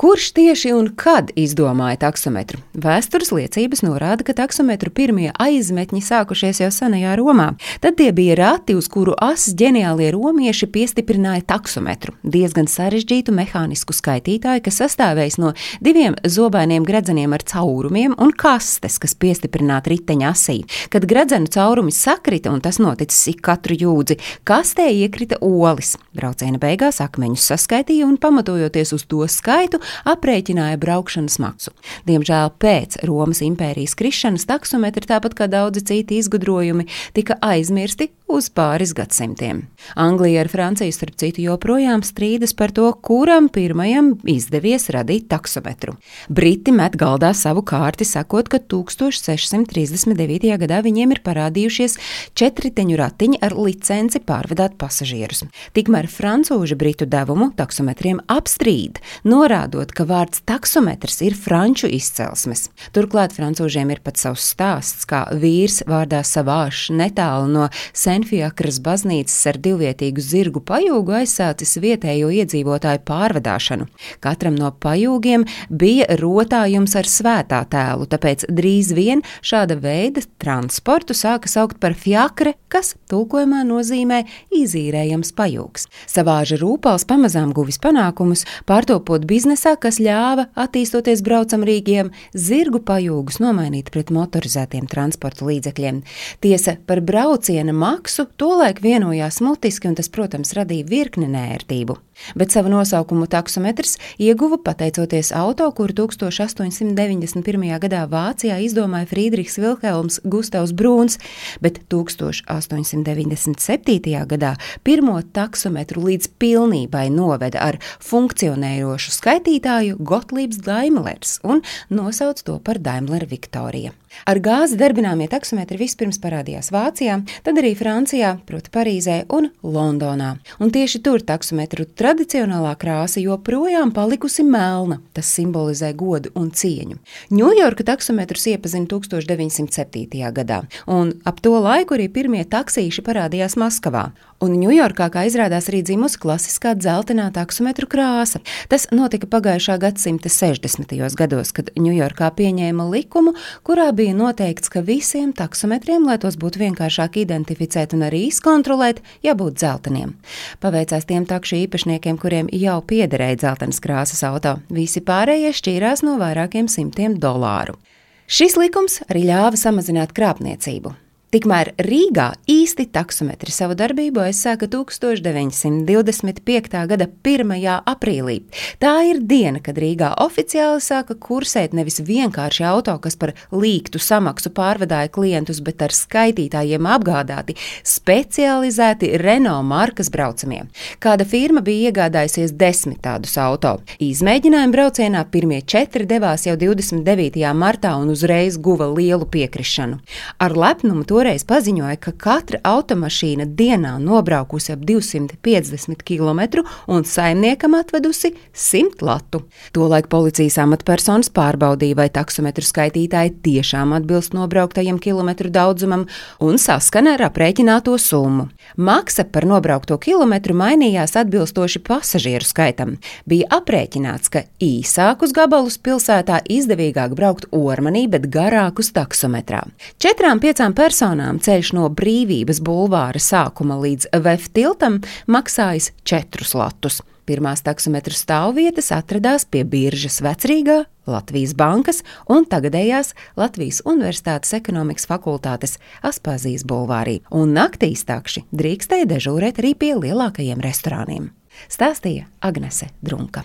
Kurš tieši un kad izdomāja taksometru? Vēstures liecības norāda, ka taksometru pirmie aizmetņi sākušies jau senajā Romā. Tad tie bija rati, uz kuru asas ģeniālie romieši piestiprināja taksometru. Diezgan sarežģītu mehānisku skaitītāju, kas sastāvējis no diviem zobainiem gredzeniem ar caurumiem un kastes, kas piestiprināta riteņa asī. Kad gredzenu caurumi sakrita, un tas noticis ik katru jūdzi, kastē iekrita olis. Brauciena beigās akmeņus saskaitīja un pamatojoties uz to skaitu, aprēķināja braukšanas maksu. Diemžēl pēc Romas impērijas krišanas taksometri, tāpat kā daudzi citi izgudrojumi, tika aizmirsti uz pāris gadsimtiem. Anglija ar Franciju, starp citu, joprojām strīdas par to, kuram pirmajam izdevies radīt taksometru. Briti met galdā savu kārti, sakot, ka 1639. gadā viņiem ir parādījušies četriteņu ratiņi ar licenci pārvadāt pasažierus. Tikmēr francūži britu devumu taksometriem apstrīd, norādot, ka vārds taksometrs ir franču izcelsmes. Turklāt francūžiem ir pat savs stāsts, kā vīrs vārdā savāšs netālu no Sen Senfiakras baznīcas ar divvietīgu zirgu pajūgu aizsācis vietējo iedzīvotāju pārvadāšanu. Katram no pajūgiem bija rotājums ar svētā tēlu, tāpēc drīz vien šāda veida transportu sāka saukt par fiakre, kas tulkojumā nozīmē izīrējams pajūgs. Savāža rūpals pamazām guvis panākumus, pārtopot biznesā, kas ļāva, attīstoties braucamrīgiem, zirgu pajūgus nomainīt pret motorizētiem transporta līdzekļiem. Tiesa par brauciena maksu tolaik vienojās mutiski, un tas, protams, radīja virkni nērtību. Bet savu nosaukumu taksometrs ieguva pateicoties auto, kuru 1891. gadā Vācijā izdomāja Friedrichs Vilhelms Gustavs Brūns, bet 1897. gadā pirmo taksometru līdz pilnībai noveda ar funkcionējošu skaitītāju Gotlībs Daimlers un nosauca to par Daimler Viktorija. Ar gāzi darbināmie taksometri vispirms parādījās Vācijā, tad arī Francijā, proti Parīzē un Londonā. Un tieši tur taksometru tradicionālā krāsa joprojām palikusi melna. Tas simbolizē godu un cieņu. Ņujorka taksometrus iepazina 1907. gadā, un ap to laiku arī pirmie taksīši parādījās Maskavā. Un Ņujorkā, kā izrādās, arī dzimusi klasiskā dzeltenā taksometru krāsa. Tas notika pagājušā gadsimta 60. gados, kad Ņujorkā pieņēma likumu, kurā bija noteikts, ka visiem taksometriem, lai tos būtu vienkāršāk identificēt un arī izkontrolēt, jābūt dzelteniem. Paveicās tiem takšu īpašniekiem, cilvēkiem, kuriem jau piederēja dzeltenas krāsas auto. Visi pārējie šķīrās no vairākiem simtiem dolāru. Šis likums arī ļāva samazināt krāpniecību. Tikmēr Rīgā īsti taksometri savu darbību aizsāka 1925. gada 1. aprīlī. Tā ir diena, kad Rīgā oficiāli sāka kursēt nevis vienkārši auto, kas par līktu samaksu pārvadāja klientus, bet ar skaitītājiem apgādāti specializēti Renault markas braucamie. Kāda firma bija iegādājusies desmit tādus auto. Izmēģinājuma braucienā pirmie četri devās jau 29. martā un uzreiz guva lielu piekrišanu. Ar lepnumu to toreiz paziņoja, ka katra automašīna dienā nobraukusi ap 250 km un saimniekam atvedusi 100 latu. Tolaik policijas amatpersonas pārbaudīja, vai taksometru skaitītāji tiešām atbilst nobrauktajam kilometru daudzumam un saskana ar aprēķināto summu. Maksa par nobraukto kilometru mainījās atbilstoši pasažieru skaitam. Bija aprēķināts, ka īsākus gabalus pilsētā izdevīgāk braukt ormanī, bet garākus taksometrā. Četrām piecām personām personām ceļš no Brīvības bulvāra sākuma līdz VF tiltam maksājis 4 latus. Pirmās taksometru stāvvietas atradās pie biržas vecrīgā, Latvijas bankas un tagadējās Latvijas Universitātes ekonomikas fakultātes Aspāzijas bulvārī, un naktīs takši drīkstēja dežūrēt arī pie lielākajiem restorāniem. Stāstīja Agnese Drunka.